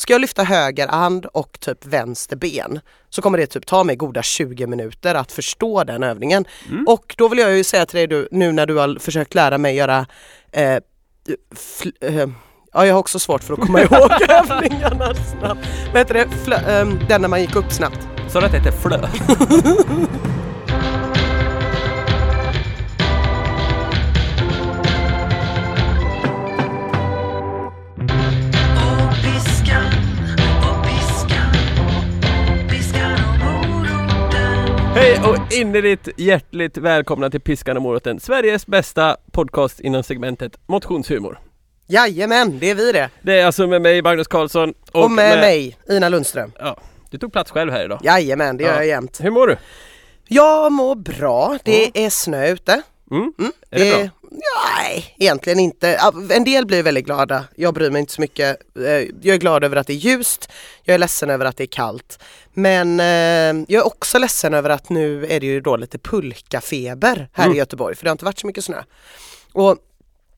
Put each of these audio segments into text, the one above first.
Ska jag lyfta höger hand och typ vänster ben så kommer det typ ta mig goda 20 minuter att förstå den övningen. Mm. Och då vill jag ju säga till dig du, nu när du har försökt lära mig göra eh, eh, Ja jag har också svårt för att komma ihåg övningarna snabbt. Vad heter det? Flö, eh, den när man gick upp snabbt. Så det heter flö. Hej och innerligt hjärtligt välkomna till Piskan och moroten, Sveriges bästa podcast inom segmentet motionshumor. Jajamän, det är vi det. Det är alltså med mig Magnus Karlsson Och, med, mig, Ina Lundström. Ja, du tog plats själv här idag. Jajamän, det gör Ja. jag jämt. Hur mår du? Jag mår bra, det är snö ute. Mm? Mm, Är det bra? Nej, egentligen inte. En del blir väldigt glada. Jag bryr mig inte så mycket. Eh, Jag är glad över att det är ljust. Jag är ledsen över att det är kallt. Men eh, jag är också ledsen över att nu är det ju då lite pulkafeber här Mm. i Göteborg för det har inte varit så mycket snö. Och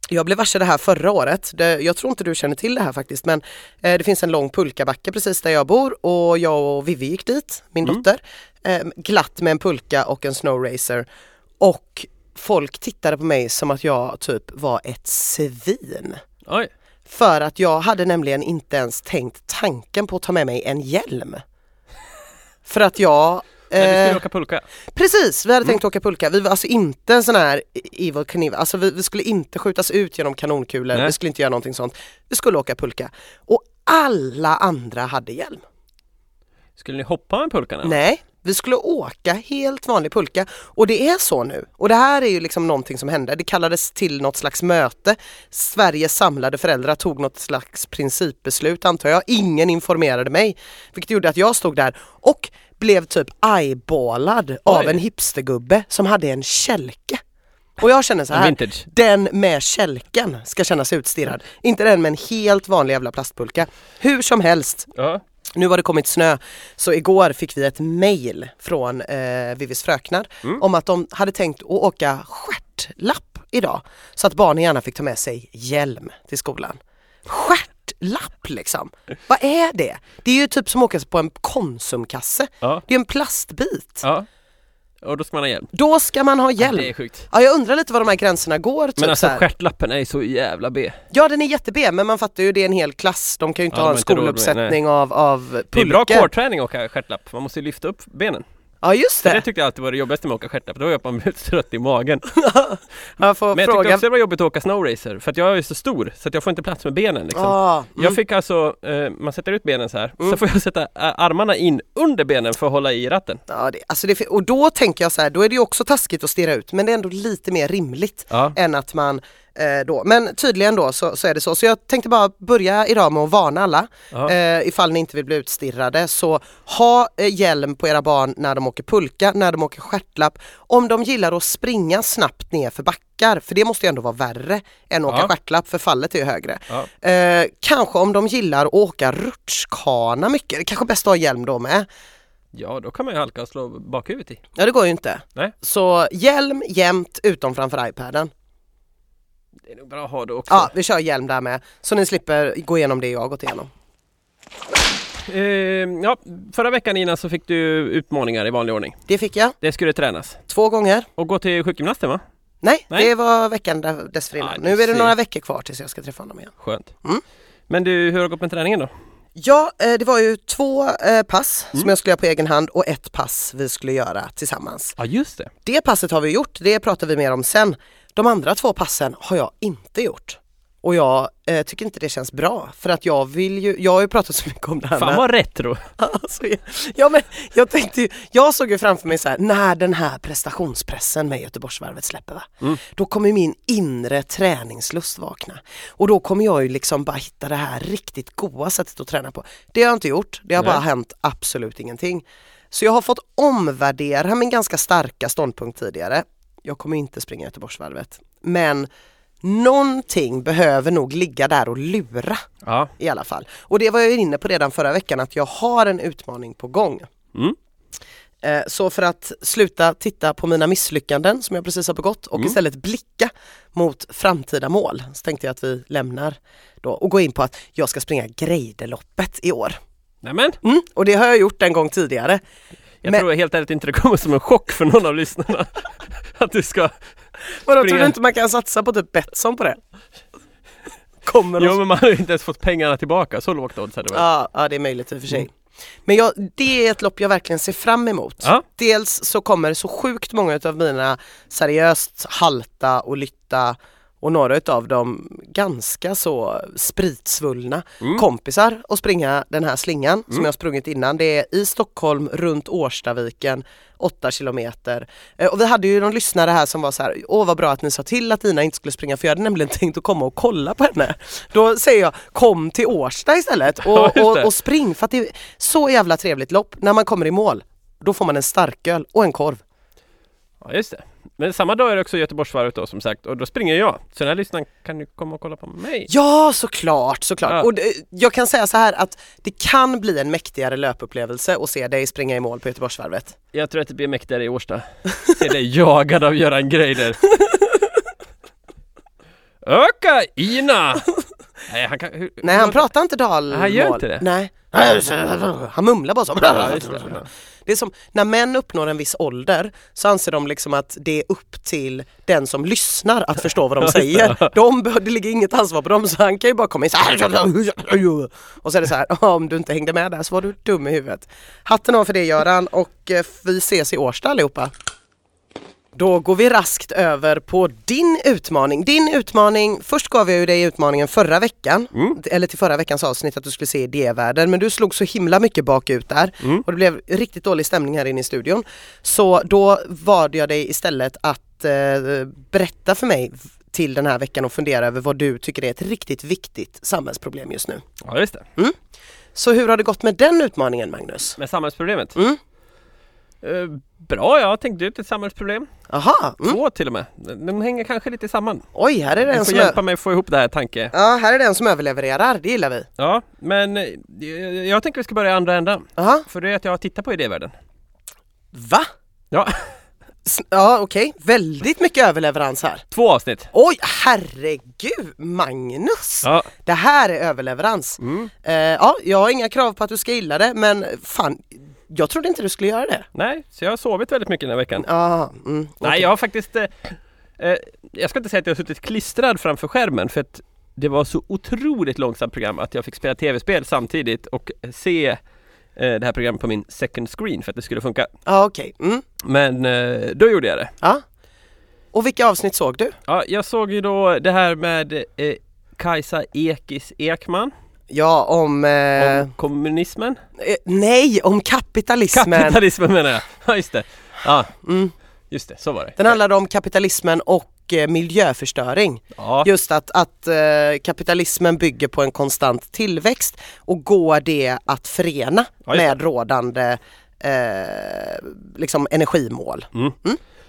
jag blev varse det här förra året. Det, jag tror inte du känner till det här faktiskt men eh, det finns en lång pulkabacke precis där jag bor och jag och Vivi gick dit, min Mm. dotter. Eh, glatt med en pulka och en snowracer. Och folk tittade på mig som att jag typ var ett svin. Oj, För att jag hade nämligen inte ens tänkt tanken på att ta med mig en hjälm. För att jag men du skulle eh, åka pulka. Precis, vi hade tänkt åka pulka. Vi var alltså inte en sån här Evil Kniev, alltså vi, vi skulle inte skjutas ut genom kanonkulor, Nej. vi skulle inte göra någonting sånt. Vi skulle åka pulka. Och alla andra hade hjälm. Skulle ni hoppa med pulkan? eller? Nej, vi skulle åka helt vanlig pulka och det är så nu. Och det här är ju liksom någonting som hände. Det kallades till något slags möte. Sveriges samlade föräldrar tog något slags principbeslut antar jag. Ingen informerade mig. Vilket gjorde att jag stod där och blev typ eyeballad av en hipstergubbe som hade en kälke. Och jag känner så här, vintage. den med kälken ska kännas utstirrad. Inte den med en helt vanlig jävla plastpulka. Hur som helst, Ja. Nu har det kommit snö, så igår fick vi ett mail från eh, Vivis fröknar Mm. om att de hade tänkt att åka stjärtlapp idag. Så att barnen gärna fick ta med sig hjälm till skolan. Stjärtlapp liksom! Vad är det? Det är ju typ som att åka på en Konsumkasse. Ja. Det är en plastbit. ja. Och då ska man ha hjälm. Då ska man ha Ja, hjälm. det är sjukt. Ja, jag undrar lite var de här gränserna går. Typ Men alltså stjärtlappen är ju så jävla B. Ja den är jätte-B men man fattar ju det är en hel klass. De kan ju inte Ja, ha en råd med- skoluppsättning av, av pulkor. Det är bra core-träning att åka stjärtlapp. Man måste ju lyfta upp benen. Ja just Det. det det. tyckte jag alltid var det jobbigaste med att åka stjärtlapp. Då var jag att man blev trött i magen. Men jag tyckte också det var jobbigt att åka snowracer för att jag är så stor så att jag får inte plats med benen liksom. Ah, mm. Jag fick alltså, eh, man sätter ut benen så här, Mm. så får jag sätta ä, armarna in under benen för att hålla i ratten. Ja, det, alltså det, och då tänker jag så här, då är det ju också taskigt att stirra ut men det är ändå lite mer rimligt Ja. än att man eh, då, men tydligen då så, så är det så. Så jag tänkte bara börja idag med att varna alla Ja. eh, ifall ni inte vill bli utstirrade. Så ha eh, hjälm på era barn när de åker pulka, när de åker stjärtlapp. Om de gillar att springa snabbt ner för backar, för det måste ju ändå vara värre än att åka Ja. stjärtlapp för fallet är ju högre. Ja. Eh, kanske om de gillar att åka rutschkana mycket, det kanske bäst att ha hjälm då med. ja, då kan man ju halka och slå bakhuvudet i. Ja det går ju inte. Nej. Så hjälm jämt utom framför iPaden. Det är nog bra att ha det också. Ja, vi kör hjälm där med. Så ni slipper gå igenom det jag har gått igenom. Eh, ja, förra veckan innan så fick du utmaningar i vanlig ordning. Det fick jag, Det skulle tränas. två gånger. Och gå till sjukgymnasten va? Nej, Nej. det var veckan där- dessförinnan. Du nu är det några veckor kvar tills jag ska träffa honom igen. Skönt. Mm. Men du, hur har det gått med träningen då? Ja, eh, det var ju två eh, pass Mm. som jag skulle göra på egen hand och ett pass vi skulle göra tillsammans. Ja just det. Det passet har vi gjort, det pratar vi mer om sen. De andra två passen har jag inte gjort. Och jag eh, tycker inte det känns bra för att jag vill ju, jag har ju pratat så mycket om det här Fan vad retro! Alltså, ja, men jag tänkte ju, jag såg ju framför mig så här, när den här prestationspressen med Göteborgsvarvet släpper va? Mm. Då kommer min inre träningslust vakna. Och då kommer jag ju liksom bara hitta det här riktigt goa sättet att träna på. Det har jag inte gjort, det har Nej. bara hänt absolut ingenting. Så jag har fått omvärdera min ganska starka ståndpunkt tidigare. Jag kommer inte springa Göteborgsvarvet. Men någonting behöver nog ligga där och lura Ja. i alla fall. Och det var jag inne på redan förra veckan att jag har en utmaning på gång. Mm. Eh, Så för att sluta titta på mina misslyckanden som jag precis har begått och Mm. istället blicka mot framtida mål så tänkte jag att vi lämnar då och går in på att jag ska springa Greideloppet i år. Nämen, Mm. Och det har jag gjort en gång tidigare. Jag Men- tror helt ärligt inte det kommer som en chock för någon av lyssnarna. att du ska... Vadå, tror du inte man kan satsa på typ Betsson på det? Kommer Jo men man har ju inte ens fått pengarna tillbaka, så lågt odds hade det varit. Ja, ja, det är möjligt i och för sig. Men jag, det är ett lopp jag verkligen ser fram emot. Ja. Dels så kommer så sjukt många av mina seriöst halta och lytta och några utav dem ganska så spritsvullna Mm. kompisar och springa den här slingan som jag sprungit innan. Det är i Stockholm runt Årstaviken 8 kilometer. Eh, Och vi hade ju någon lyssnare här som var så här, åh vad bra att ni sa till att Ina inte skulle springa för jag hade nämligen tänkt att komma och kolla på henne. Då säger jag, kom till Årsta istället Ja, och, just och, och spring för att det är så jävla trevligt lopp. När man kommer i mål, då får man en starköl och en korv. Ja just det. Men samma dag är det också Göteborgsvarvet då som sagt och då springer jag. Så den här lyssnaren kan ju komma och kolla på mig. Ja såklart, såklart. Ja. Och det, jag kan säga så här att det kan bli en mäktigare löpupplevelse att se dig springa i mål på Göteborgsvarvet. Jag tror att det blir mäktigare i Årsta. Se dig jagad av Göran Greider. Öka Ina! Nej han kan... Hur, Nej han pratar inte dalmål. Han gör inte det? Nej. Han mumlar bara så. Det. Är som när män uppnår en viss ålder så anser de liksom att det är upp till den som lyssnar att förstå vad de säger. De, det ligger inget ansvar på dem så han kan ju bara komma in så här. Och så är det så här, "Ja, om du inte hängde med där så var du dum i huvudet. Hatten av för det Göran och eh, vi ses i Årsta allihopa. Då går vi raskt över på din utmaning. Din utmaning, först gav jag ju dig utmaningen förra veckan, Mm. eller till förra veckans avsnitt att du skulle se idévärlden, men du slog så himla mycket bakut där Mm. och det blev riktigt dålig stämning här inne i studion. Så då bad jag dig istället att eh, berätta för mig till den här veckan och fundera över vad du tycker är ett riktigt viktigt samhällsproblem just nu. ja just det. Så hur har det gått med den utmaningen Magnus? Med samhällsproblemet. Eh, bra, jag tänkte ut ett samhällsproblem. Aha, mm. Två till och med. De hänger kanske lite samman. oj här är det en som, hjälpa mig få ihop det här tanke. ja, här är den som överlevererar, det gillar vi. Ja, men eh, jag tänker vi ska börja i andra ändan. Aha. För det är att jag har tittat på idévärlden. Va? Ja, Ja okej, väldigt mycket överleverans här. två avsnitt. Oj herregud Magnus! Ja, Det här är överleverans. mm. Eh, ja, jag har inga krav på att du ska gilla det men fan, jag trodde inte du skulle göra det. nej, så jag har sovit väldigt mycket den här veckan. Ja, mm, okej. Nej, jag har faktiskt... Eh, eh, jag ska inte säga att jag har suttit klistrad framför skärmen för att det var så otroligt långsamt program att jag fick spela tv-spel samtidigt och se eh, det här programmet på min second screen för att det skulle funka. Ja, okej. Mm, Men eh, då gjorde jag det. ja. Och vilka avsnitt såg du? Ja, jag såg ju då det här med Kajsa Ekis Ekman Ja, om... Eh, om kommunismen. eh, nej, om kapitalismen. Kapitalismen menar jag. Ja, just det. Ja, Mm. just det. Så var det. Den handlade om kapitalismen och eh, miljöförstöring. Ja, Just att, att eh, kapitalismen bygger på en konstant tillväxt och går det att förena Ja, med rådande eh, liksom energimål.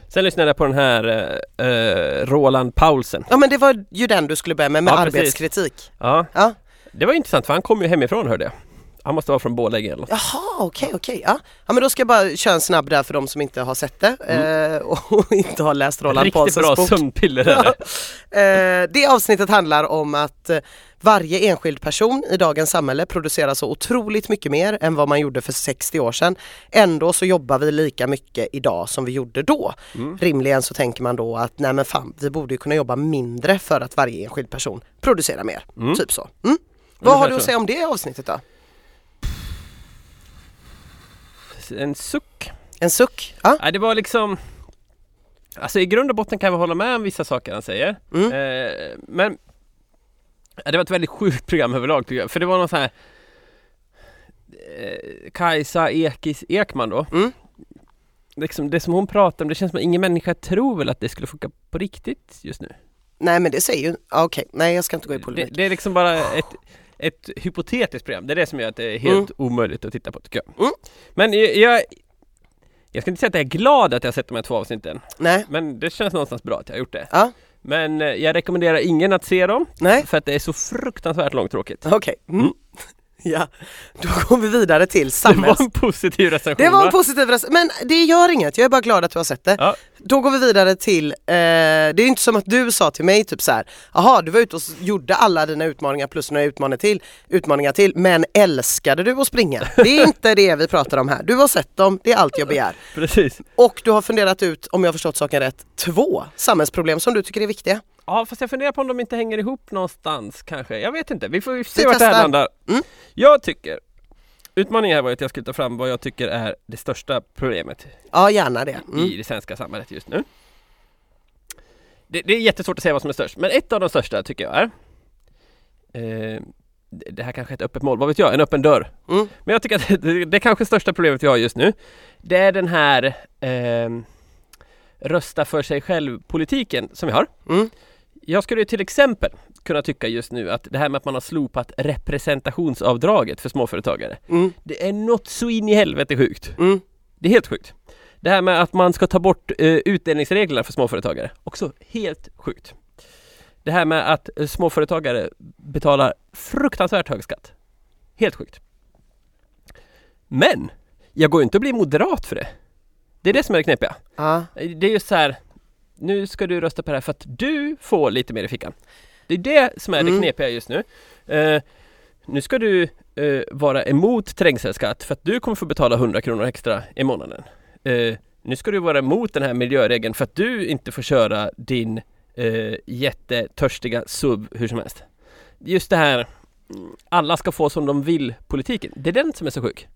sen lyssnade jag på den här eh, eh, Roland Paulsen. Ja men det var ju den du skulle börja med, med Ja, arbetskritik. Ja, Ja. Det var intressant för han kom ju hemifrån hörde jag. Han måste vara från Borlänge eller något. Jaha okej okej. Ja. ja men då ska jag bara köra en snabb där för de som inte har sett det eh, och inte har läst Roland Riktigt Paulsens bra bok. sömnpiller är det. Eh, det avsnittet handlar om att eh, varje enskild person i dagens samhälle producerar så otroligt mycket mer än vad man gjorde för 60 år sedan. Ändå så jobbar vi lika mycket idag som vi gjorde då. Mm. Rimligen så tänker man då att nej men fan, vi borde kunna jobba mindre för att varje enskild person producerar mer. Mm. Typ så. Mm. Vad har du att säga om det avsnittet då? En suck. En suck? Ja. Nej, det var liksom Alltså i grund och botten kan väl hålla med om vissa saker han säger. Mm. Eh, men det var ett väldigt sjukt program överlag tycker jag. För det var någon sån här eh, Kajsa Ekis Ekman då. Mm. Liksom det som hon pratar om, det känns som att ingen människa tror väl att det skulle funka på riktigt just nu. Nej men det säger ju, okej, nej jag ska inte gå i Det, polemik. det är liksom bara ett, ett hypotetiskt program. Det är det som gör att det är helt omöjligt att titta på tycker jag. Mm. Men jag, jag ska inte säga att jag är glad att jag har sett de här två avsnitten. Nej, Men det känns någonstans bra att jag har gjort det. ja, Men eh, jag rekommenderar ingen att se dem nej, för att det är så fruktansvärt långtråkigt. okej. Mm. Mm. Ja, då går vi vidare till Det samhälls... var en positiv recension Det var en positiv res- men det gör inget, jag är bara glad att du har sett det. Ja. Då går vi vidare till, eh, det är ju inte som att du sa till mig typ så här, jaha du var ute och gjorde alla dina utmaningar plus några utmaningar till, utmaningar till, men älskade du att springa? Det är inte det vi pratar om här. Du har sett dem, det är allt jag begär. Precis. Och du har funderat ut, om jag har förstått saken rätt, två samhällsproblem som du tycker är viktiga. Ja fast jag funderar på om de inte hänger ihop någonstans kanske. Jag vet inte, vi får se Vi vart det här landar. Mm. Jag tycker Utmaningen här var att jag skulle ta fram vad jag tycker är det största problemet Ja, gärna det. Mm. i det svenska samhället just nu. Det, det är jättesvårt att säga vad som är störst, men ett av de största tycker jag är eh, det det här kanske är ett öppet mål, vad vet jag? En öppen dörr. Mm. Men jag tycker att det, det kanske största problemet vi har just nu Det är den här eh, rösta för sig själv politiken som vi har. Mm. Jag skulle till exempel kunna tycka just nu att det här med att man har slopat representationsavdraget för småföretagare Mm. Det är något så in i helvete sjukt. Mm. Det är helt sjukt. Det här med att man ska ta bort eh, utdelningsreglerna för småföretagare, också helt sjukt. Det här med att eh, småföretagare betalar fruktansvärt hög skatt. Helt sjukt. Men, jag går ju inte att bli moderat för det. Det är det som är det knepiga. Ja. Det är ju så här, nu ska du rösta på det här för att du får lite mer i fickan. Det är det som är det Mm. knepiga just nu. Eh, nu ska du eh, vara emot trängselskatt för att du kommer få betala 100 kronor extra i månaden. Eh, nu ska du vara emot den här miljöregeln för att du inte får köra din eh, jättetörstiga SUV hur som helst. Just det här, alla ska få som de vill politiken. Det är den som är så sjuk.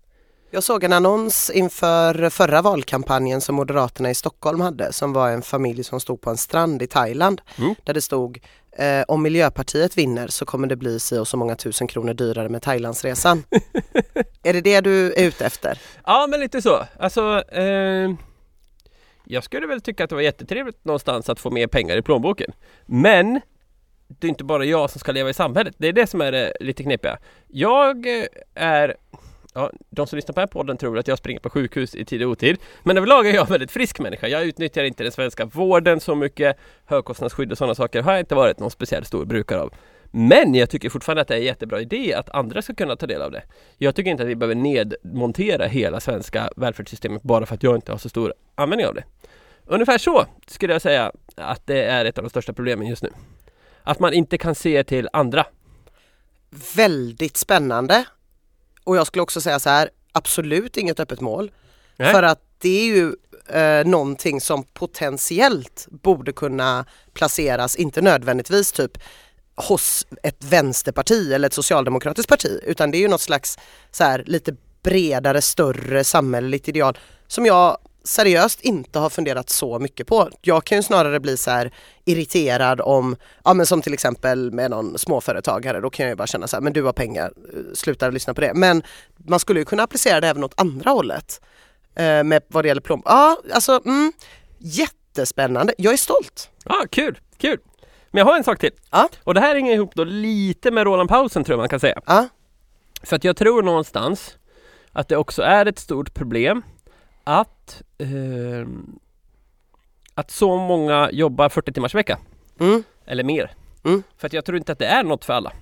Jag såg en annons inför förra valkampanjen som Moderaterna i Stockholm hade som var en familj som stod på en strand i Thailand Mm. där det stod eh, om Miljöpartiet vinner så kommer det bli si och så många tusen kronor dyrare med Thailandsresan. är det det du är ute efter? Ja men lite så. Alltså eh, Jag skulle väl tycka att det var jättetrevligt någonstans att få mer pengar i plånboken. Men det är inte bara jag som ska leva i samhället. Det är det som är det lite knepiga. Jag eh, är Ja, de som lyssnar på den här podden tror att jag springer på sjukhus i tid och otid. Men överlag är jag en väldigt frisk människa. Jag utnyttjar inte den svenska vården så mycket. Högkostnadsskydd och sådana saker har jag inte varit någon speciellt stor brukare av. Men jag tycker fortfarande att det är en jättebra idé att andra ska kunna ta del av det. Jag tycker inte att vi behöver nedmontera hela svenska välfärdssystemet bara för att jag inte har så stor användning av det. Ungefär så skulle jag säga att det är ett av de största problemen just nu. Att man inte kan se till andra. Väldigt spännande. Och jag skulle också säga så här, absolut inget öppet mål. Nej. För att det är ju eh, någonting som potentiellt borde kunna placeras, inte nödvändigtvis typ hos ett vänsterparti eller ett socialdemokratiskt parti utan det är ju något slags så här, lite bredare, större samhälleligt ideal som jag seriöst inte har funderat så mycket på. Jag kan ju snarare bli så här irriterad om, ja men som till exempel med någon småföretagare, då kan jag ju bara känna så här, men du har pengar, eh, sluta lyssna på det. Men man skulle ju kunna applicera det även åt andra hållet. Eh, med vad det gäller plånbok. Ja, alltså mm, jättespännande. Jag är stolt. Ja, kul, kul! Men jag har en sak till. Ja. Och det här hänger ihop då lite med Roland Pausen tror jag man kan säga. Ja, För att jag tror någonstans att det också är ett stort problem att ehm, att så många jobbar 40 timmars vecka mm, eller mer. Mm. För att jag tror inte att det är något för alla.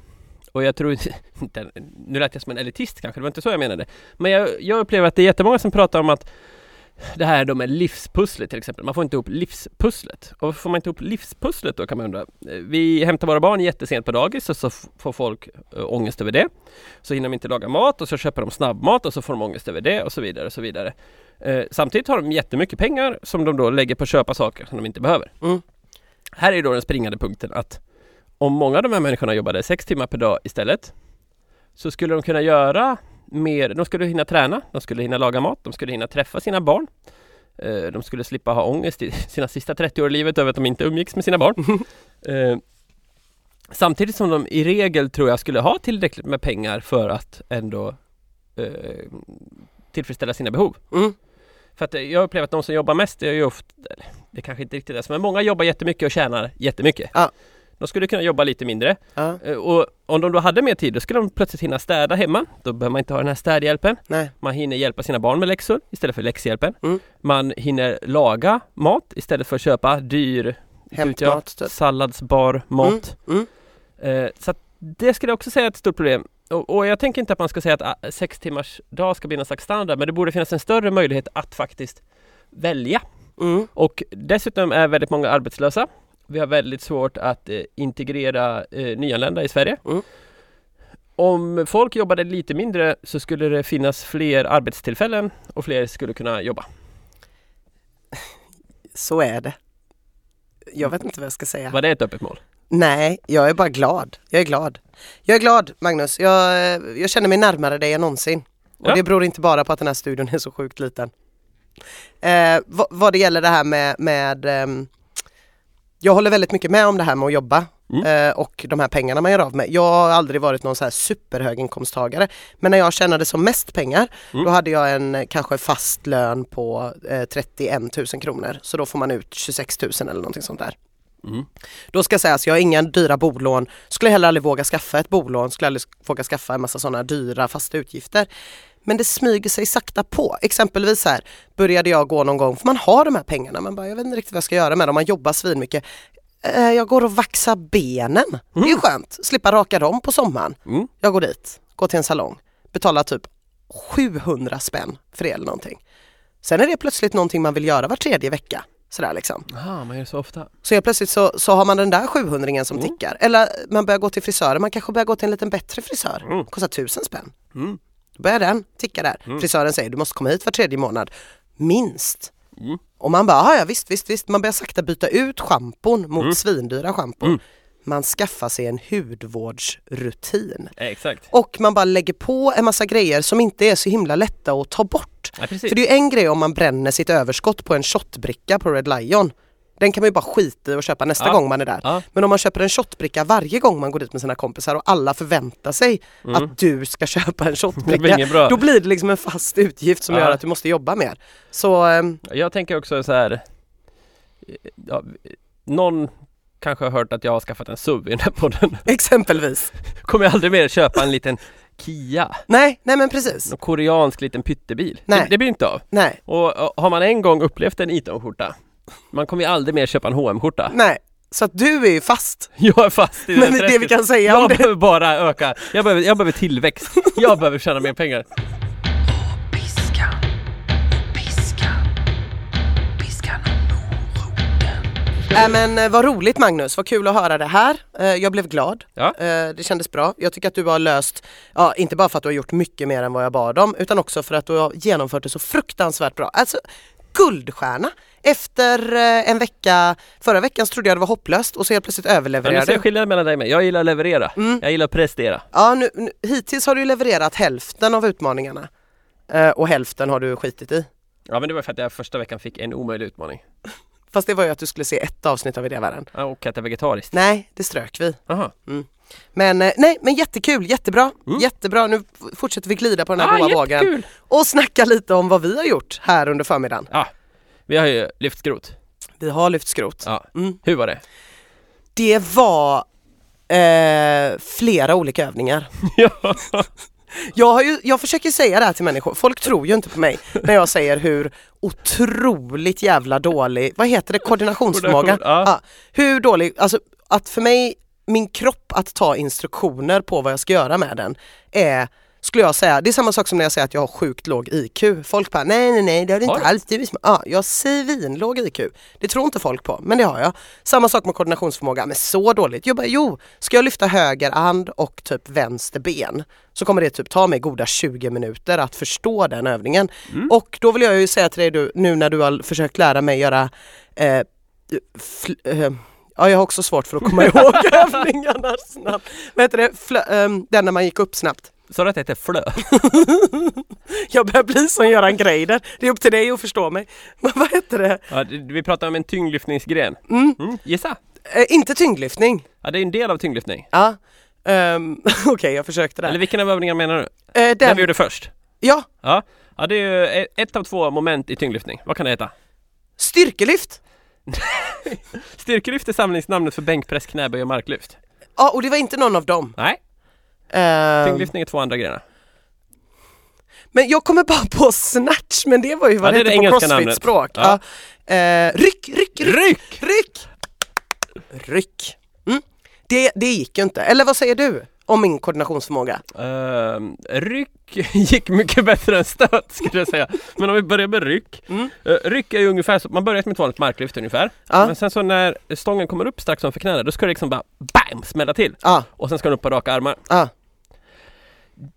Och jag tror inte, nu lät jag som en elitist kanske, det var inte så jag menade. Men jag, jag upplever att det är jättemånga som pratar om att det här då med livspusslet till exempel, man får inte ihop livspusslet. Och får man inte ihop livspusslet då kan man undra. eh, Vi hämtar våra barn jättesent på dagis och så får folk äh, ångest över det. Så hinner de inte laga mat och så köper de snabbmat och så får de ångest över det och så vidare och så vidare. Eh, samtidigt har de jättemycket pengar som de då lägger på att köpa saker som de inte behöver. Mm. Här är då den springande punkten att om många av de här människorna jobbade sex timmar per dag istället så skulle de kunna göra mer, de skulle hinna träna, de skulle hinna laga mat, de skulle hinna träffa sina barn. Eh, De skulle slippa ha ångest i sina sista 30 år i livet över att de inte umgicks med sina barn. Eh, Samtidigt som de i regel tror jag skulle ha tillräckligt med pengar för att ändå eh, tillfredsställa sina behov. mm, För att eh, jag upplever att de som jobbar mest, det är ju ofta, eller, det kanske inte riktigt är så, men många jobbar jättemycket och tjänar jättemycket. Ja. De skulle kunna jobba lite mindre. ja, Eh, Och om de då hade mer tid, då skulle de plötsligt hinna städa hemma. Då behöver man inte ha den här städhjälpen. nej, Man hinner hjälpa sina barn med läxor istället för läxhjälpen. Mm. Man hinner laga mat istället för att köpa dyr hämtmat typ. salladsbar mat. Mm, Eh, så Det skulle jag också säga är ett stort problem. Och, och jag tänker inte att man ska säga att ah, sex timmars dag ska bli någon slags standard, men det borde finnas en större möjlighet att faktiskt välja. Mm. Och dessutom är väldigt många arbetslösa. Vi har väldigt svårt att eh, integrera eh, nyanlända i Sverige. Mm. Om folk jobbade lite mindre så skulle det finnas fler arbetstillfällen och fler skulle kunna jobba. Så är det. Jag vet inte vad jag ska säga. Var det ett öppet mål? Nej, jag är bara glad. Jag är glad. Jag är glad Magnus. Jag, jag känner mig närmare dig än någonsin. Och Ja. det beror inte bara på att den här studion är så sjukt liten. Eh, vad, vad det gäller det här med, med ehm, jag håller väldigt mycket med om det här med att jobba Mm. eh, och de här pengarna man gör av med. Jag har aldrig varit någon så här superhöginkomsttagare men när jag tjänade som mest pengar Mm. då hade jag en kanske fast lön på eh, 31 000 kronor så då får man ut 26 000 eller någonting sånt där. Mm. Då ska sägas, jag har inga dyra bolån, skulle heller aldrig våga skaffa ett bolån, skulle aldrig våga skaffa en massa sådana dyra fasta utgifter. Men det smyger sig sakta på. Exempelvis här började jag gå någon gång, för man har de här pengarna, man bara, jag vet inte riktigt vad jag ska göra med dem, man jobbar svinmycket. Eh, Jag går och vaxar benen, det är ju skönt, slippa raka dem på sommaren. Mm. Jag går dit, går till en salong, betalar typ 700 spänn för det eller någonting. Sen är det plötsligt någonting man vill göra var tredje vecka. Sådär liksom. Aha, man gör det så ofta. Så helt plötsligt så, så har man den där 700 som Mm. tickar. Eller man börjar gå till frisören, man kanske börjar gå till en liten bättre frisör. Mm. Kostar tusen spänn. Mm. Då börjar den ticka där. Mm. Frisören säger du måste komma hit var tredje månad. Minst. Mm. Och man bara, "Ah, ja visst, visst, visst. Man börjar sakta byta ut schampon mot Mm. svindyra schampon. Mm. Man skaffar sig en hudvårdsrutin. Exakt. Och man bara lägger på en massa grejer som inte är så himla lätta att ta bort. Ja. För det är ju en grej om man bränner sitt överskott på en shotbricka på Red Lion. Den kan man ju bara skita i och köpa nästa Ja. gång man är där. Ja. Men om man köper en shotbricka varje gång man går dit med sina kompisar och alla förväntar sig Mm. att du ska köpa en blir shotbricka. Då blir det liksom en fast utgift som Ja. gör att du måste jobba mer. Så ehm, Jag tänker också så här. någon kanske har hört att jag har skaffat en SUV i den här podden. exempelvis. Kommer jag aldrig mer köpa en liten Kia. Nej, nej men precis. En koreansk liten pyttebil. Nej. Det, det blir inte av. Nej, Och, och har man en gång upplevt en Iton-skjorta Man kommer ju aldrig mer köpa en hm skjorta nej. Så att du är ju fast. Jag är fast i Men den det vi kan säga om Jag det. behöver bara öka. Jag behöver, jag behöver tillväxt. Jag behöver tjäna mer pengar. Piskan, piskan, piskan och moroten. Äh, men eh, vad roligt Magnus, vad kul att höra det här. Eh, jag blev glad. Ja. Eh, det kändes bra. Jag tycker att du har löst, ja inte bara för att du har gjort mycket mer än vad jag bad om utan också för att du har genomfört det så fruktansvärt bra. Alltså guldstjärna! Efter eh, en vecka, förra veckan så trodde jag det var hopplöst och så helt plötsligt du överlevererade ser du. skillnaden mellan dig och mig. Jag gillar att leverera. Mm. Jag gillar att prestera. Ja, nu, nu, hittills har du levererat hälften av utmaningarna. Eh, och hälften har du skitit i. Ja men det var för att jag första veckan fick en omöjlig utmaning. Fast det var ju att du skulle se ett avsnitt av Idévärlden. Ja, Och äta vegetariskt. Nej, det strök vi. Jaha. Men eh, nej, men jättekul, jättebra, Mm. jättebra. Nu fortsätter vi glida på den här Ah, goa vågen och snacka lite om vad vi har gjort här under förmiddagen. Ja, vi har ju lyft skrot. Vi har lyft skrot. Ja. Mm. Hur var det? Det var eh, flera olika övningar. ja. Jag, har ju, jag försöker säga det här till människor, folk tror ju inte på mig när jag säger hur otroligt jävla dålig, vad heter det, koordinationsförmåga? Koordination, ja. hur dålig, alltså att för mig, min kropp att ta instruktioner på vad jag ska göra med den är skulle jag säga, det är samma sak som när jag säger att jag har sjukt låg IQ. Folk bara nej nej nej det har du inte alls. Du är sm-" ja, jag har svinlåg IQ. Det tror inte folk på, men det har jag. Samma sak med koordinationsförmåga, men så dåligt. Jag bara jo, ska jag lyfta höger hand och typ vänster ben så kommer det typ ta mig goda 20 minuter att förstå den övningen. Mm. Och då vill jag ju säga till dig du, nu när du har försökt lära mig göra eh, eh, Ja, jag har också svårt för att komma ihåg övningarna snabbt. Vad heter det? Flö- ehm, den när man gick upp snabbt. Sa du att det heter flö? Jag börjar bli som Göran Greider. Det är upp till dig att förstå mig. Men vad heter det? Ja, det- vi pratar om en tyngdlyftningsgren. Mm. Mm. Gissa! Eh, inte tyngdlyftning. Ja, det är en del av tyngdlyftning. Ja. Ehm, Okej, jag försökte Eller där. vilken av övningarna menar du? Eh, Den den, vi gjorde först? ja, Ja. Ja, det är ju e- ett av två moment i tyngdlyftning. Vad kan det heta? styrkelyft. Styrkelyft är samlingsnamnet för bänkpress, knäböj och marklyft. Ja, och det var inte någon av dem. Nej, Ehm, tyngdlyftning är två andra grejer. men jag kommer bara på snatch, men det var ju vad Ja, det heter på crossfit-språk. Ja. Ja. Eh, ryck, ryck, ryck, Ryck! ryck! Ryck! Mm. Det, det gick ju inte. Eller vad säger du om min koordinationsförmåga? Ehm, ryck gick mycket bättre än stöt skulle jag säga. Men om vi börjar med ryck. Mm. Eh, ryck är ju ungefär så, man börjar med ett vanligt marklyft ungefär. Ja. Men sen så när stången kommer upp strax ovanför knäna, då ska det liksom bara BAM! Smälla till. Ja, Och sen ska den upp på raka armar.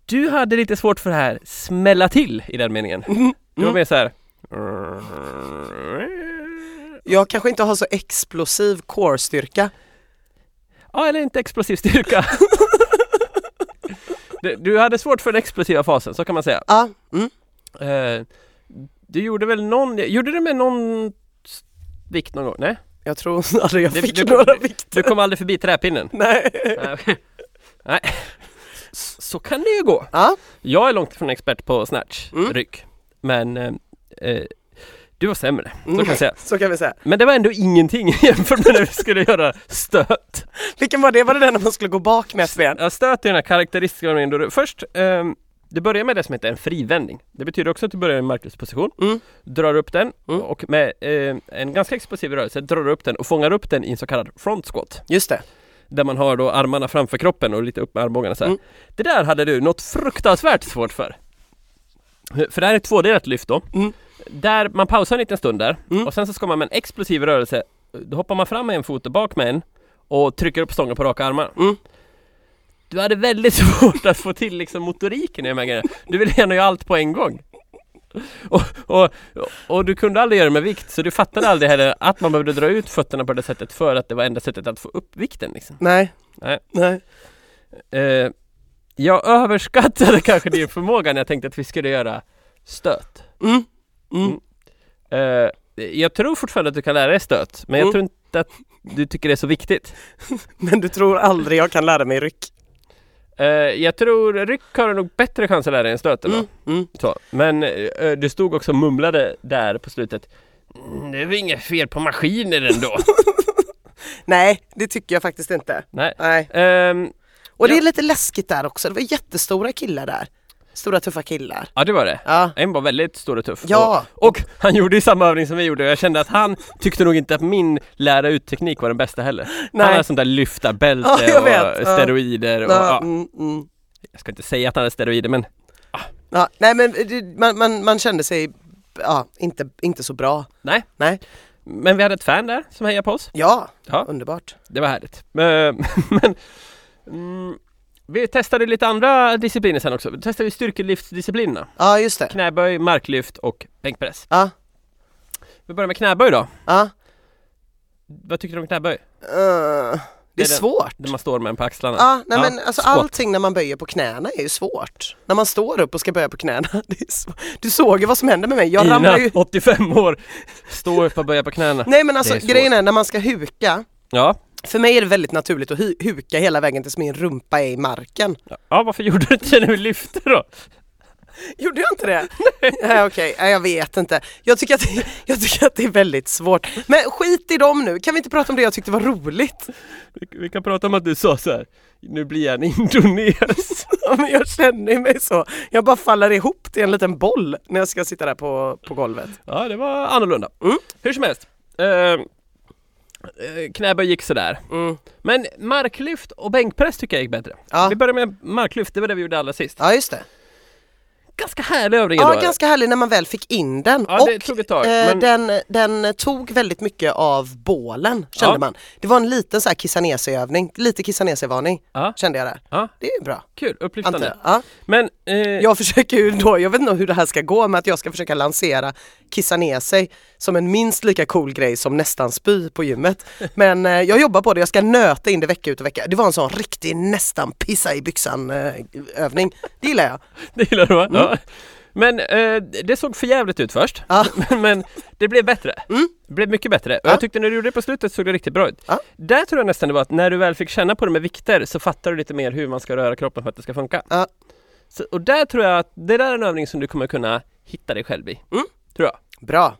Du hade lite svårt för det här smälla till i den meningen. Mm. Du var mer så här. Jag kanske inte har så explosiv core-styrka. Ja, eller inte explosiv styrka. Du- Du hade svårt för den explosiva fasen, så kan man säga. Ja, mm. Eh, du gjorde väl någon, gjorde du med någon vikt någon gång? Nej? jag tror aldrig jag fick några Du vikter. kom aldrig förbi träpinnen? Nej. Nej. Nej. Så kan det ju gå. Ja, Jag är långt ifrån expert på snatch, Mm. ryck. Men eh, eh, du var sämre, så Mm. kan jag säga. så kan vi säga. Men det var ändå ingenting jämfört med när vi skulle göra stöt. Vilken var det? Var det den när man skulle gå bak med ben? Ja, stöt är den här karaktäristiska först ehm, du börjar med det som heter en frivändning. Det betyder också att du börjar i en marklyftsposition, Mm. drar upp den Mm. och med eh, en ganska explosiv rörelse drar du upp den och fångar upp den i en så kallad front squat. Just det. Där man har då armarna framför kroppen och lite upp med armbågarna så. Mm. Det där hade du något fruktansvärt svårt för. För det här är ett tvådelat lyft då. Mm. Där man pausar en liten stund där Mm. och sen så ska man med en explosiv rörelse Då hoppar man fram med en fot och bak med en och trycker upp stången på raka armar. Mm. Du hade väldigt svårt att få till liksom motoriken i de här grejerna. Du ville gärna göra allt på en gång. Och, och, och du kunde aldrig göra det med vikt så du fattade aldrig heller att man behövde dra ut fötterna på det sättet för att det var enda sättet att få upp vikten liksom. Nej. Nej. Nej. Eh, jag överskattade kanske din förmåga när jag tänkte att vi skulle göra stöt. Mm. Mm. Eh, jag tror fortfarande att du kan lära dig stöt, men jag Mm. tror inte att du tycker det är så viktigt. Men du tror aldrig jag kan lära mig ryck? Eh, jag tror ryck har du nog bättre chans att lära dig än stöt. Mm. Mm. Så. Men eh, du stod också och mumlade där på slutet. "Mm, Det är väl inget fel på maskiner ändå? Nej, det tycker jag faktiskt inte. Nej. Nej. Ehm, Och det Ja. är lite läskigt där också. Det var jättestora killar där. Stora tuffa killar. ja det var det. Ja. En var väldigt stor och tuff. Ja. Och, och han gjorde ju samma övning som vi gjorde och jag kände att han tyckte nog inte att min lära ut teknik var den bästa heller. Nej. Han hade sånt där lyftarbälte Ja, och steroider och Ja, mm, mm. Jag ska inte säga att han hade steroider men Ja, nej men det- man, man, man kände sig ja, inte, inte så bra. nej. Nej. Men vi hade ett fan där som hejade på oss. Ja, Ja, underbart. det var härligt. Men, men mm, vi testade lite andra discipliner sen också. Vi testade styrkelyftsdisciplinerna. Ja, just det. Knäböj, marklyft och bänkpress. Ja, Vi börjar med knäböj då. ja. Vad tycker du om knäböj? Uh, det är den- svårt. När man står med den på axlarna. Ja, nej men alltså squat. allting när man böjer på knäna är ju svårt. När man står upp och ska böja på knäna. Det är svårt. Du såg ju vad som hände med mig. Jag ramlar Ina, ju... 85 år, står upp och böjer på knäna. Nej men alltså Det svårt. grejen är när man ska huka. Ja. För mig är det väldigt naturligt att hu- huka hela vägen tills min rumpa är i marken. ja, varför gjorde du inte det när vi lyfte då? Gjorde jag inte det? Nej okej, Nej, jag vet inte. Jag tycker, att det, jag tycker att det är väldigt svårt. Men skit i dem nu, kan vi inte prata om det jag tyckte var roligt? Vi, vi kan prata om att du sa så här. nu blir jag en indones. Ja, men jag känner mig så. Jag bara faller ihop till en liten boll när jag ska sitta där på, på golvet. ja, det var annorlunda. Mm. Hur som helst. Eh, knäböj gick sådär. Mm. Men marklyft och bänkpress tycker jag gick bättre. Ja. Vi börjar med marklyft, det var det vi gjorde allra sist. ja, just det. Ganska härlig övning Ja, ändå. ganska härlig när man väl fick in den. Ja, och tog ett tag, eh, men- den, den tog väldigt mycket av bålen, kände Ja. man. Det var en liten så här kissanesi-övning, lite kissanesi-varning Ja. kände jag där. Ja, Det är bra. kul, upplyftande. Men eh, Jag försöker ju då, jag vet inte hur det här ska gå, men att jag ska försöka lansera kissa ner sig som en minst lika cool grej som nästan spy på gymmet. Men eh, jag jobbar på det, jag ska nöta in det vecka ut och vecka. Det var en sån riktig nästan pissa i byxan eh, övning. Det gillar jag. det gillar du va? Ja. Men eh, det såg för jävligt ut först. Ja. Men det blev bättre. Mm. Det blev mycket bättre. Och Ja. jag tyckte när du gjorde det på slutet såg det riktigt bra ut. Ja. Där tror jag nästan det var att när du väl fick känna på det med vikter så fattar du lite mer hur man ska röra kroppen för att det ska funka. Så, och där tror jag att det där är en övning som du kommer kunna hitta dig själv i. Mm. Tror jag. Bra.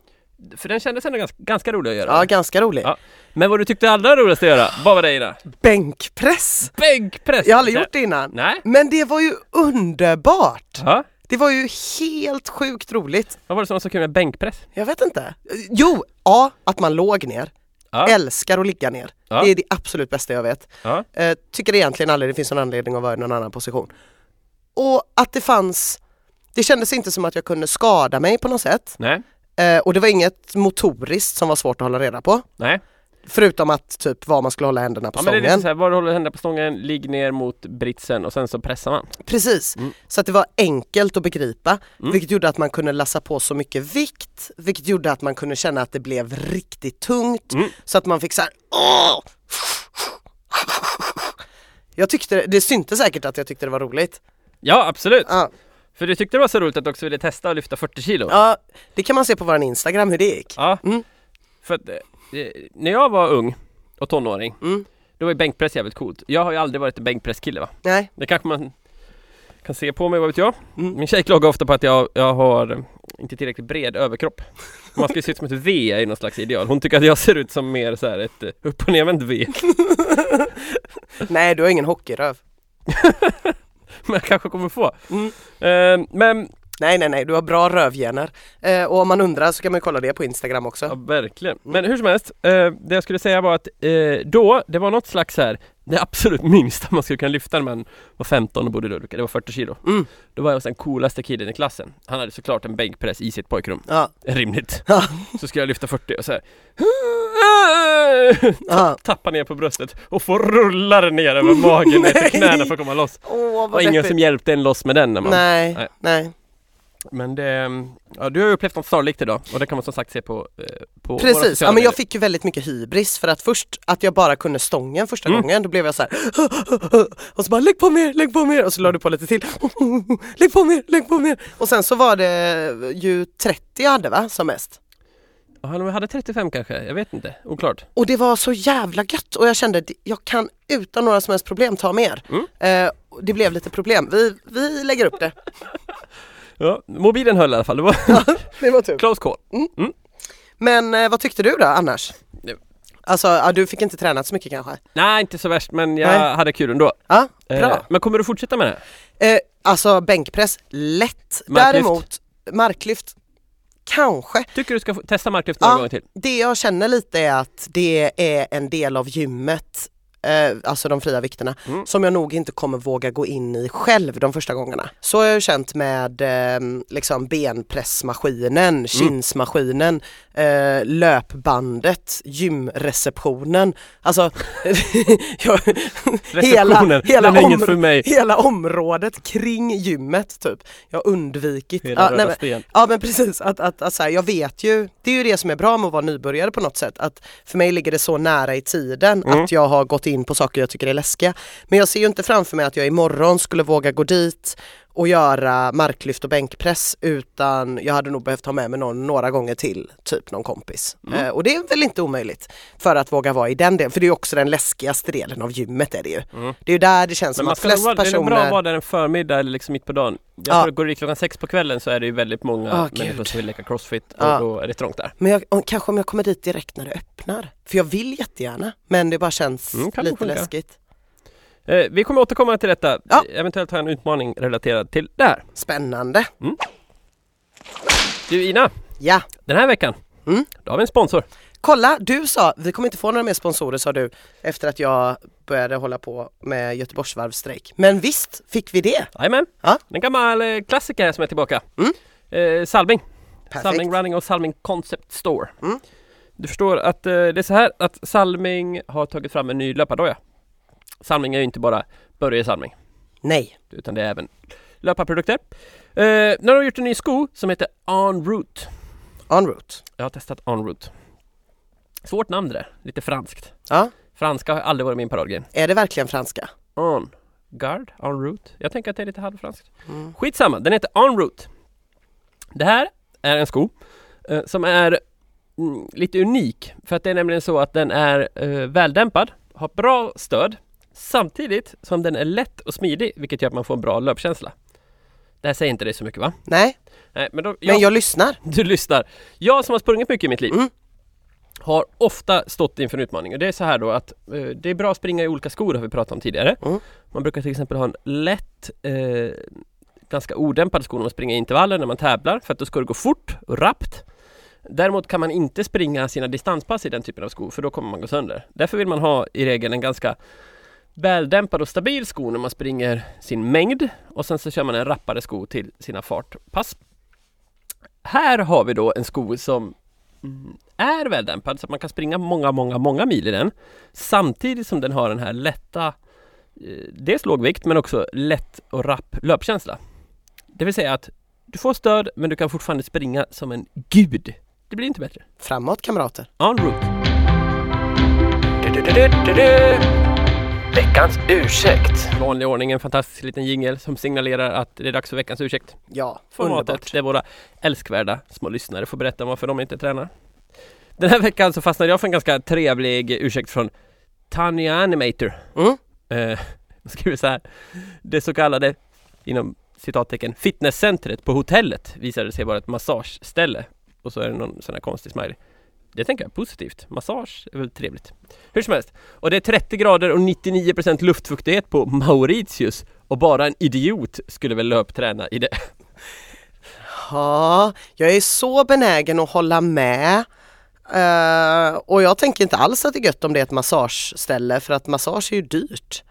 För den kändes ändå ganska, ganska rolig att göra. Ja, ganska rolig. Ja. Men vad du tyckte allra roligast att göra, vad var det Ina? Bänkpress. Bänkpress! Jag har aldrig gjort det innan. Nej. Men det var ju underbart! Ja. Det var ju helt sjukt roligt. Vad var det som var så kul med bänkpress? Jag vet inte. Jo, A. Att man låg ner. Ja. Älskar att ligga ner. Ja. Det är det absolut bästa jag vet. Ja. Eh, tycker egentligen aldrig det finns någon anledning att vara i någon annan position. Och att det fanns, det kändes inte som att jag kunde skada mig på något sätt. Nej, Eh, och det var inget motoriskt som var svårt att hålla reda på. nej. Förutom att typ var man skulle hålla händerna på Ja, men det är stången. lite såhär, var du håller händerna på stången, ligg ner mot britsen och sen så pressar man. Precis, Mm. så att det var enkelt att begripa Mm. vilket gjorde att man kunde lassa på så mycket vikt vilket gjorde att man kunde känna att det blev riktigt tungt Mm. så att man fick så här. "Åh!" Jag tyckte, det syntes säkert att jag tyckte det var roligt. Ja, absolut! Ja, För du tyckte det var så roligt att du också ville testa att lyfta 40 kilo? ja det kan man se på våran Instagram hur det gick. Ja. Mm. För att, eh, när jag var ung och tonåring, Mm. då var ju bänkpress jävligt coolt. Jag har ju aldrig varit en bänkpresskille va? Nej, Det kanske man kan se på mig, vad vet jag? Mm. Min tjej klagar ofta på att jag, jag har eh, inte tillräckligt bred överkropp. Man ska ju se ut som ett V i någon slags ideal. Hon tycker att jag ser ut som mer så här ett eh, upp och nervänt V. nej du har ingen hockeyröv. Men jag kanske kommer få. Mm. Eh, men, Nej nej nej, du har bra rövgener. Eh, och om man undrar så kan man kolla det på Instagram också. ja verkligen. Men hur som helst, eh, det jag skulle säga var att eh, då, det var något slags här det absolut minsta man skulle kunna lyfta när man var 15 och bodde i Ludvika, det var 40 kilo. Mm. Då var jag den coolaste killen i klassen. Han hade såklart en bänkpress i sitt pojkrum. Ja. Rimligt. Ja. Så skulle jag lyfta 40 och så här. Ja. Tappa ner på bröstet och få rulla den ner över magen ner till knäna för att komma loss. Åh vad var ingen som hjälpte en loss med den när man... Nej, Nej. nej. Men det... Ja, du har ju upplevt något snarlikt idag och det kan man som sagt se på, eh, på Precis, ja, men jag fick ju väldigt mycket hybris för att först att jag bara kunde stången första Mm. gången, då blev jag så här och så bara lägg på mer, lägg på mer och så la du på lite till lägg på mer, lägg på mer och sen så var det ju 30 jag hade va, som mest. Ja, de hade 35 kanske, jag vet inte. Oklart. Och det var så jävla gött och jag kände att jag kan utan några som helst problem ta mer. Mm. Eh, det blev lite problem, vi, vi lägger upp det. Ja, mobilen höll i alla fall, det var Det var tur. close call. Men eh, vad tyckte du då annars? Alltså, ja, du fick inte tränat så mycket kanske? Nej, inte så värst, men jag Nej. hade kul ändå. Ja, Eh, bra. men kommer du fortsätta med det? Eh, alltså bänkpress, lätt. Marklyft? Däremot marklyft, kanske. Tycker du ska testa marklyft några Ja. gånger till? Det jag känner lite är att det är en del av gymmet, eh, alltså de fria vikterna, Mm. som jag nog inte kommer våga gå in i själv de första gångerna. Så har jag ju känt med eh, liksom Mm. benpressmaskinen, kinsmaskinen, eh, löpbandet, gymreceptionen. Alltså, jag, hela, hela, mig. hela området kring gymmet typ. Jag har undvikit. Hela röda nej, men-. Ja men precis, att, att, att så här, jag vet ju, det är ju det som är bra med att vara nybörjare på något sätt, att för mig ligger det så nära i tiden Mm. att jag har gått in på saker jag tycker är läskiga. Men jag ser ju inte framför mig att jag imorgon skulle våga gå dit och göra marklyft och bänkpress utan jag hade nog behövt ha med mig någon några gånger till, typ någon kompis. Mm. Eh, och det är väl inte omöjligt för att våga vara i den delen, för det är ju också den läskigaste delen av gymmet är det ju. Mm. Det är ju där det känns Men som att flest vara, det är bra att personer vara där en förmiddag eller liksom mitt på dagen. Jag Ja. tror går du klockan sex på kvällen så är det ju väldigt många Ah, människor gud. som vill leka crossfit och Ja. då är det trångt där. Men jag, kanske om jag kommer dit direkt när det öppnar. För jag vill jättegärna men det bara känns Mm, lite läskigt. Eh, vi kommer återkomma till detta. Ja. Eventuellt har jag en utmaning relaterad till det här. Spännande. Du Ina, Ja, den här veckan Mm. då har vi en sponsor. kolla du sa, vi kommer inte få några mer sponsorer sa du efter att jag började hålla på med Göteborgsvarvsstrejk. Men visst fick vi det. Jajamän, Ja. en gammal eh, klassiker som är tillbaka. Mm. Eh, Salming. Perfekt. Salming Running och Salming Concept Store. Mm. Du förstår att eh, det är så här att Salming har tagit fram en ny löpardoja. Salming är ju inte bara Börje Salming Nej. utan det är även löparprodukter. Eh, nu har de gjort en ny sko som heter En Route. En route. Jag har testat En Route. Svårt namn det där, lite franskt. Ja, Franska har aldrig varit min paradgren. är det verkligen franska? En Guard, En Route. Jag tänker att det är lite halvfranskt. Mm. Skitsamma, den heter En Route. Det här är en sko eh, som är mm, lite unik för att det är nämligen så att den är eh, väldämpad, har bra stöd samtidigt som den är lätt och smidig vilket gör att man får en bra löpkänsla. Det här säger inte dig så mycket va? Nej, Nej, men då, men jag, jag lyssnar. du lyssnar. Jag som har sprungit mycket i mitt liv Mm. har ofta stått inför en utmaning och det är så här då att eh, det är bra att springa i olika skor har vi pratat om tidigare. Mm. Man brukar till exempel ha en lätt eh, ganska odämpad sko när man springer i intervaller när man tävlar för att då ska det gå fort och rappt. Däremot kan man inte springa sina distanspass i den typen av skor för då kommer man gå sönder. Därför vill man ha i regel en ganska väldämpad och stabil sko när man springer sin mängd och sen så kör man en rappare sko till sina fartpass. Här har vi då en sko som mm, är väldämpad så att man kan springa många, många, många mil i den samtidigt som den har den här lätta eh, dels lågvikt men också lätt och rapp löpkänsla. Det vill säga att du får stöd men du kan fortfarande springa som en gud. Det blir inte bättre. Framåt kamrater. En route. Veckans ursäkt. Vanlig ordning, en fantastisk liten jingel som signalerar att det är dags för veckans ursäkt. Ja, Formatet underbart. där våra älskvärda små lyssnare får berätta varför de inte tränar. Den här veckan så fastnade jag för en ganska trevlig ursäkt från Tanya Animator. Mm. Eh, skriver så här. Det så kallade, inom citattecken, fitnesscentret på hotellet visade sig vara ett massageställe. Och så är det någon sån här konstig smiley. Det tänker jag är positivt. Massage är väl trevligt. Hur som helst. Och det är 30 grader och 99% luftfuktighet på Mauritius. Och bara en idiot skulle väl löpträna i det. Ja, jag är så benägen att hålla med. Eh, och jag tänker inte alls att det är gött om det är ett massageställe för att massage är ju dyrt.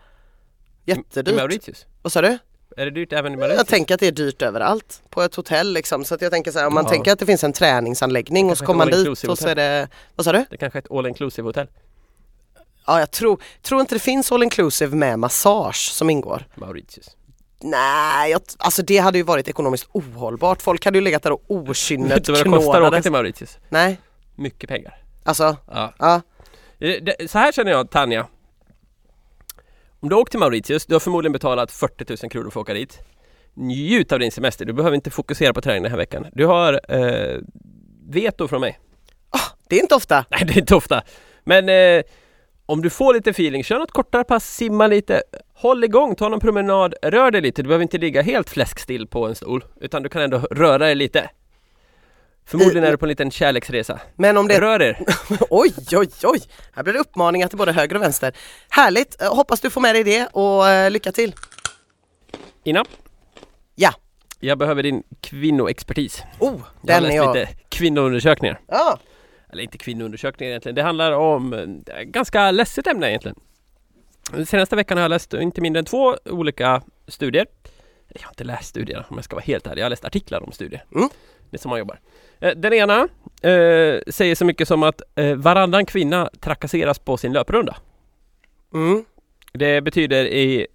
Jättedyrt. Mauritius. Vad sa du? Är det dyrt även i Mauritius? Jag tänker att det är dyrt överallt på ett hotell liksom. Så att jag tänker så här, om man Ja. tänker att det finns en träningsanläggning och så kommer man dit och så är det, vad sa du? Det kanske är ett all inclusive hotell. Ja, jag tror, tror inte det finns all inclusive med massage som ingår. Mauritius. Nej, jag, alltså det hade ju varit ekonomiskt ohållbart. Folk hade ju legat där och Vet okynnet du vad det kostar att åka knådades. till Mauritius? Nej, Mycket pengar. alltså, Ja. ja. Eh, Så här känner jag Tanja. Om du åker till Mauritius, du har förmodligen betalat 40 000 kronor för att åka dit. Njut av din semester, du behöver inte fokusera på träning den här veckan. Du har eh, veto från mig. Det är inte ofta. Nej, det är inte ofta. Men eh, om du får lite feeling, kör något kortare pass, simma lite, håll igång, ta någon promenad, rör dig lite. Du behöver inte ligga helt fläskstill på en stol, utan du kan ändå röra dig lite. Förmodligen är du på en liten kärleksresa. Men om det... Rör er! Oj, oj, oj! Här blir det uppmaningar till både höger och vänster. Härligt! Eh, Hoppas du får med dig det och eh, lycka till! Ina, Ja! jag behöver din kvinnoexpertis. Oh, Jag har den är läst jag... lite kvinnoundersökningar. Ja, Eller inte kvinnoundersökningar egentligen. Det handlar om eh, ganska ledset ämne egentligen. Den senaste veckan har jag läst inte mindre än två olika studier. Jag har inte läst studierna om jag ska vara helt ärlig. Jag har läst artiklar om studier. Mm. Det är som man jobbar. Eh, Den ena eh, säger så mycket som att eh, varannan kvinna trakasseras på sin löprunda. mm. Det betyder i,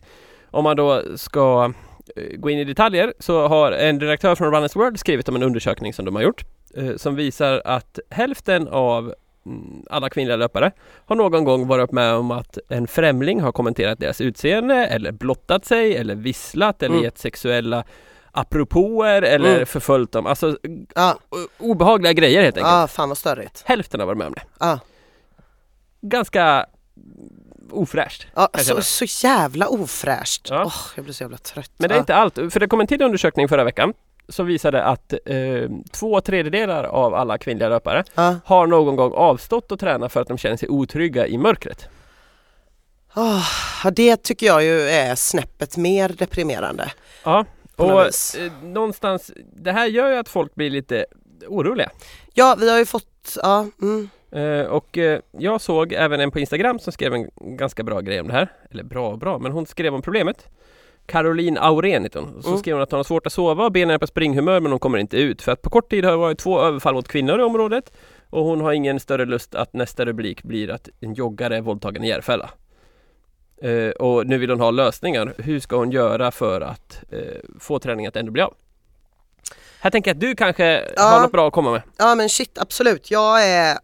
om man då ska eh, gå in i detaljer så har en redaktör från Runners World skrivit om en undersökning som de har gjort eh, som visar att hälften av mm, alla kvinnliga löpare har någon gång varit med om att en främling har kommenterat deras utseende eller blottat sig eller visslat eller Mm. gett sexuella apropåer eller Mm. förföljt dem. Alltså Ja, o- obehagliga grejer helt enkelt. ah, fan vad störigt. Hälften har varit med om det. Ah. Ganska ofräscht. Ja, jag så, så jävla ofräscht. Ja. Åh, jag blir så jävla trött. Men det är Ja. inte allt, för det kom en till undersökning förra veckan som visade att eh, två tredjedelar av alla kvinnliga löpare Ja. har någon gång avstått att träna för att de känner sig otrygga i mörkret. Ah, ja, det tycker jag ju är snäppet mer deprimerande. Ja, något och eh, någonstans, det här gör ju att folk blir lite oroliga. Ja, vi har ju fått, ja, mm. Eh, och eh, jag såg även en på Instagram som skrev en ganska bra grej om det här. Eller bra och bra, men hon skrev om problemet. Caroline Aurén heter hon. Så Mm. skrev hon att hon har svårt att sova, benen är på springhumör men hon kommer inte ut. För att på kort tid har det varit två överfall mot kvinnor i området. Och hon har ingen större lust att nästa rubrik blir att en joggare är våldtagen i Järfälla. Eh, och nu vill hon ha lösningar. Hur ska hon göra för att eh, få träningen att ändå bli av? Här tänker jag att du kanske Ja. har något bra att komma med. ja men shit absolut. Jag är,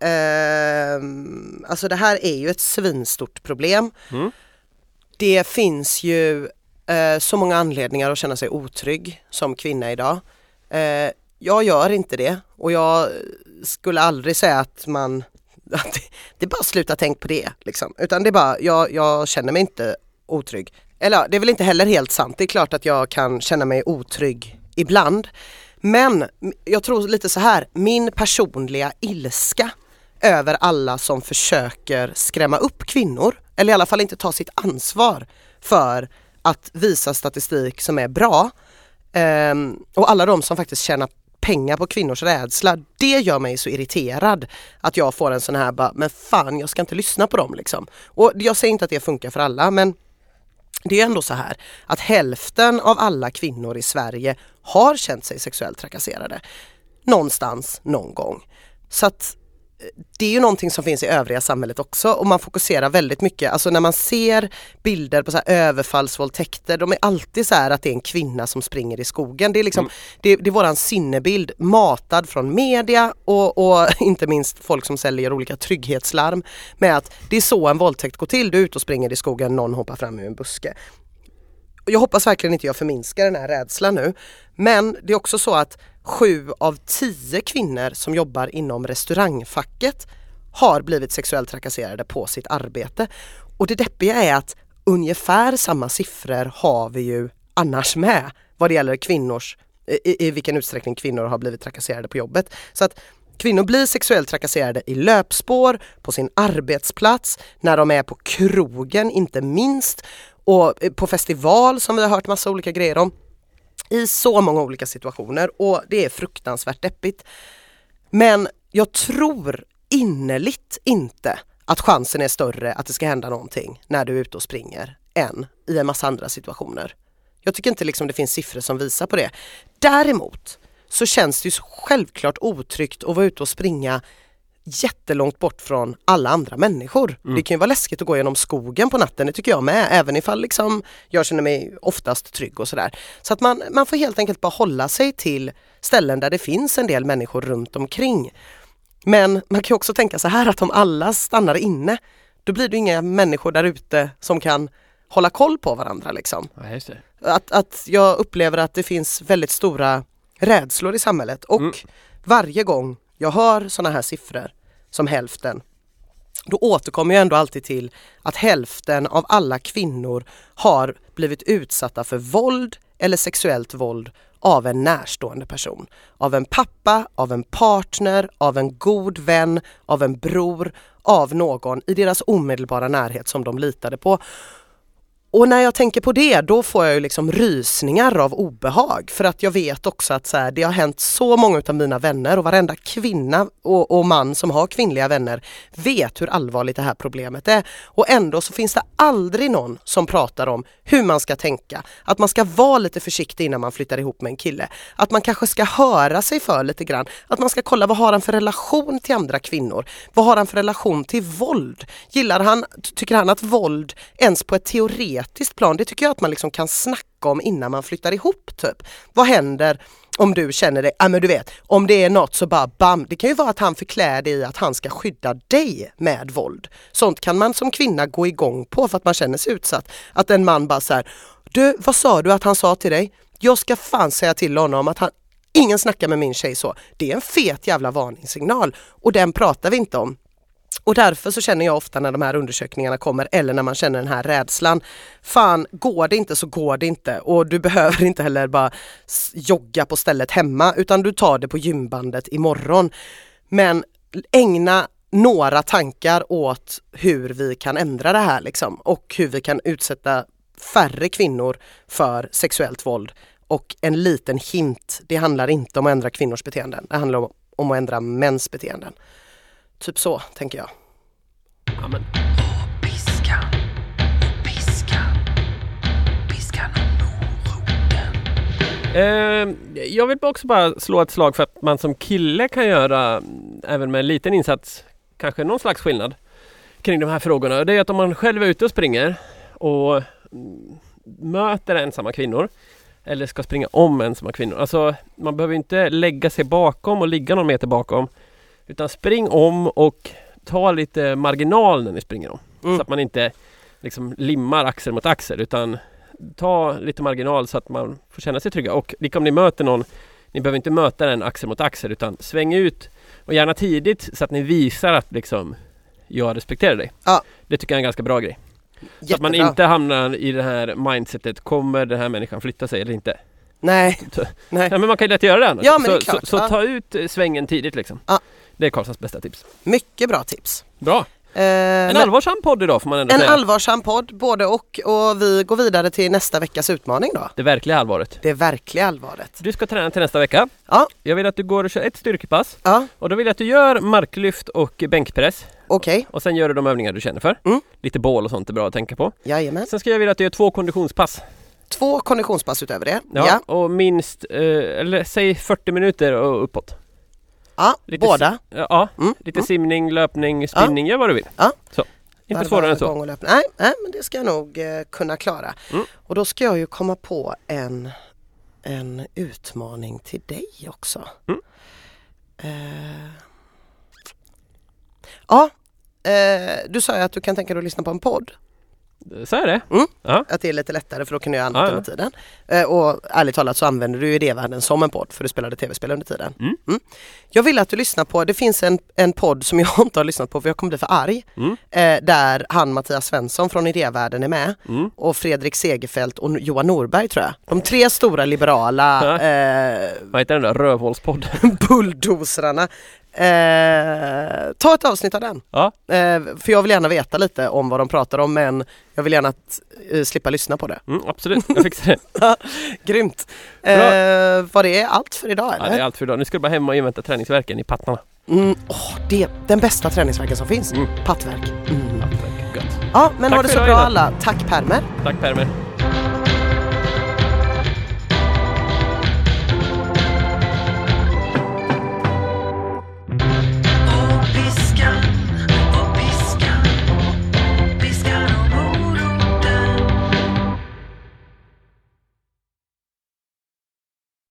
ehm, alltså det här är ju ett svinstort problem. Mm. Det finns ju eh, så många anledningar att känna sig otrygg som kvinna idag. Eh, jag gör inte det och jag skulle aldrig säga att man att det, det är bara sluta tänk på det liksom. Utan det är bara, jag, jag känner mig inte otrygg. Eller ja, det är väl inte heller helt sant. Det är klart att jag kan känna mig otrygg ibland. Men jag tror lite så här, min personliga ilska över alla som försöker skrämma upp kvinnor eller i alla fall inte ta sitt ansvar för att visa statistik som är bra. Um, och alla de som faktiskt tjänar pengar på kvinnors rädsla. Det gör mig så irriterad att jag får en sån här bara, men fan jag ska inte lyssna på dem liksom. Och jag säger inte att det funkar för alla men det är ändå så här att hälften av alla kvinnor i Sverige har känt sig sexuellt trakasserade. Någonstans, någon gång. Så att det är ju någonting som finns i övriga samhället också och man fokuserar väldigt mycket, alltså när man ser bilder på så här överfallsvåldtäkter, de är alltid så här att det är en kvinna som springer i skogen. Det är liksom, Mm. det, det är våran sinnebild matad från media och, och inte minst folk som säljer olika trygghetslarm med att det är så en våldtäkt går till, du är ute och springer i skogen, någon hoppar fram ur en buske. Jag hoppas verkligen inte jag förminskar den här rädslan nu. Men det är också så att sju av tio kvinnor som jobbar inom restaurangfacket har blivit sexuellt trakasserade på sitt arbete. Och det deppiga är att ungefär samma siffror har vi ju annars med vad det gäller kvinnors, i, i vilken utsträckning kvinnor har blivit trakasserade på jobbet. Så att Kvinnor blir sexuellt trakasserade i löpspår, på sin arbetsplats, när de är på krogen inte minst och eh, på festival som vi har hört massa olika grejer om. I så många olika situationer och det är fruktansvärt deppigt. Men jag tror innerligt inte att chansen är större att det ska hända någonting när du är ute och springer än i en massa andra situationer. Jag tycker inte liksom det finns siffror som visar på det. Däremot så känns det ju självklart otryggt att vara ute och springa jättelångt bort från alla andra människor. Det kan ju vara läskigt att gå genom skogen på natten, det tycker jag med, även ifall liksom jag känner mig oftast trygg och sådär. Så att man, man får helt enkelt bara hålla sig till ställen där det finns en del människor runt omkring. Men man kan ju också tänka så här att om alla stannar inne, då blir det inga människor där ute som kan hålla koll på varandra liksom. Ja. Att, att jag upplever att det finns väldigt stora rädslor i samhället och Mm. varje gång jag hör sådana här siffror som hälften då återkommer jag ändå alltid till att hälften av alla kvinnor har blivit utsatta för våld eller sexuellt våld av en närstående person. Av en pappa, av en partner, av en god vän, av en bror, av någon i deras omedelbara närhet som de litade på. Och när jag tänker på det då får jag ju liksom rysningar av obehag. För att jag vet också att så här, det har hänt så många av mina vänner och varenda kvinna och, och man som har kvinnliga vänner vet hur allvarligt det här problemet är. Och ändå så finns det aldrig någon som pratar om hur man ska tänka, att man ska vara lite försiktig innan man flyttar ihop med en kille, att man kanske ska höra sig för lite grann, att man ska kolla vad har han för relation till andra kvinnor, vad har han för relation till våld, gillar han, tycker han att våld ens på ett teoretiskt plan, det tycker jag att man liksom kan snacka om innan man flyttar ihop typ. Vad händer om du känner dig, ja men du vet, om det är något så bara bam, det kan ju vara att han förklär dig i att han ska skydda dig med våld. Sånt kan man som kvinna gå igång på för att man känner sig utsatt. Att en man bara så här, du vad sa du att han sa till dig? Jag ska fan säga till honom att han Ingen snackar med min tjej så. Det är en fet jävla varningssignal och den pratar vi inte om. Och därför så känner jag ofta när de här undersökningarna kommer eller när man känner den här rädslan. Fan, går det inte så går det inte och du behöver inte heller bara jogga på stället hemma utan du tar det på gymbandet imorgon. Men ägna några tankar åt hur vi kan ändra det här liksom och hur vi kan utsätta färre kvinnor för sexuellt våld. Och en liten hint, det handlar inte om att ändra kvinnors beteenden, det handlar om, om att ändra mäns beteenden. Typ så tänker jag. Ja, men, Piskan, piskan, piskan och moroten. eh, jag vill också bara slå ett slag för att man som kille kan göra, mm, även med en liten insats, kanske någon slags skillnad kring de här frågorna. Det är att om man själv är ute och springer och mm, möter ensamma kvinnor eller ska springa om ensamma kvinnor. Alltså man behöver inte lägga sig bakom och ligga någon meter bakom. Utan spring om och ta lite marginal när ni springer om. Mm. Så att man inte liksom limmar axel mot axel utan ta lite marginal så att man får känna sig trygga. Och lika om ni möter någon, ni behöver inte möta den axel mot axel utan sväng ut och gärna tidigt så att ni visar att liksom jag respekterar dig. Ja. Det tycker jag är en ganska bra grej. Så att man Jättebra. inte hamnar i det här mindsetet, kommer den här människan flytta sig eller inte? Nej, nej. Ja men man kan ju lätt göra det annars. Ja, men det är så, klart. så, så ta ut eh, svängen tidigt liksom. Ja. Det är Karlssons bästa tips. Mycket bra tips. Bra! Eh, En allvarsam podd idag får man ändå en säga. allvarsam podd, både och. Och vi går vidare till nästa veckas utmaning då. det verkliga allvaret. Det verkliga allvaret. Du ska träna till nästa vecka. Ja, Jag vill att du går och kör ett styrkepass. ja Och då vill jag att du gör marklyft och bänkpress. okej. Och sen gör du de övningar du känner för. Mm. Lite bål och sånt är bra att tänka på. Jajamän. Sen ska jag vilja att du gör två konditionspass. Två konditionspass utöver det. Ja. Ja, Och minst, eh, eller säg 40 minuter och uppåt. Ja Lite båda. Ja, ja. Mm. lite simning, löpning, spinning, gör vad du vill. Ja. Så. Inte svårare än så. Nej, nej, men det ska jag nog eh, kunna klara. Mm. Och då ska jag ju komma på en, en utmaning till dig också. Mm. Eh, ja, eh, du sa ju att du kan tänka dig att lyssna på en podd. Så är det. Mm. Ja. Att det är lite lättare för då kan du göra annat Ja, ja. under tiden. Eh, och ärligt talat så använder du idévärlden som en podd för du spelade tv-spel under tiden. Mm. Jag vill att du lyssnar på, det finns en, en podd som jag inte har lyssnat på för jag kommer bli för arg. Mm. Eh, där han Mattias Svensson från idévärlden är med Mm. och Fredrik Segerfeldt och Johan Norberg tror jag. De tre stora liberala eh, Vad heter den då? Rövhålspodd. bulldozrarna. Eh, ta ett avsnitt av den. ja. Eh, för jag vill gärna veta lite om vad de pratar om men jag vill gärna att, eh, slippa lyssna på det. Mm, absolut, jag fixar det. Grymt! Bra. Eh, var det allt för idag Ja, eller? det är allt för idag. Nu ska du bara hem och invänta träningsverken i pattarna. Mm, åh, det den bästa träningsverken som finns. Mm. Pattverk. Mm. Gött. Ja men Tack ha det så bra alla. Tack Permer! Tack Permer.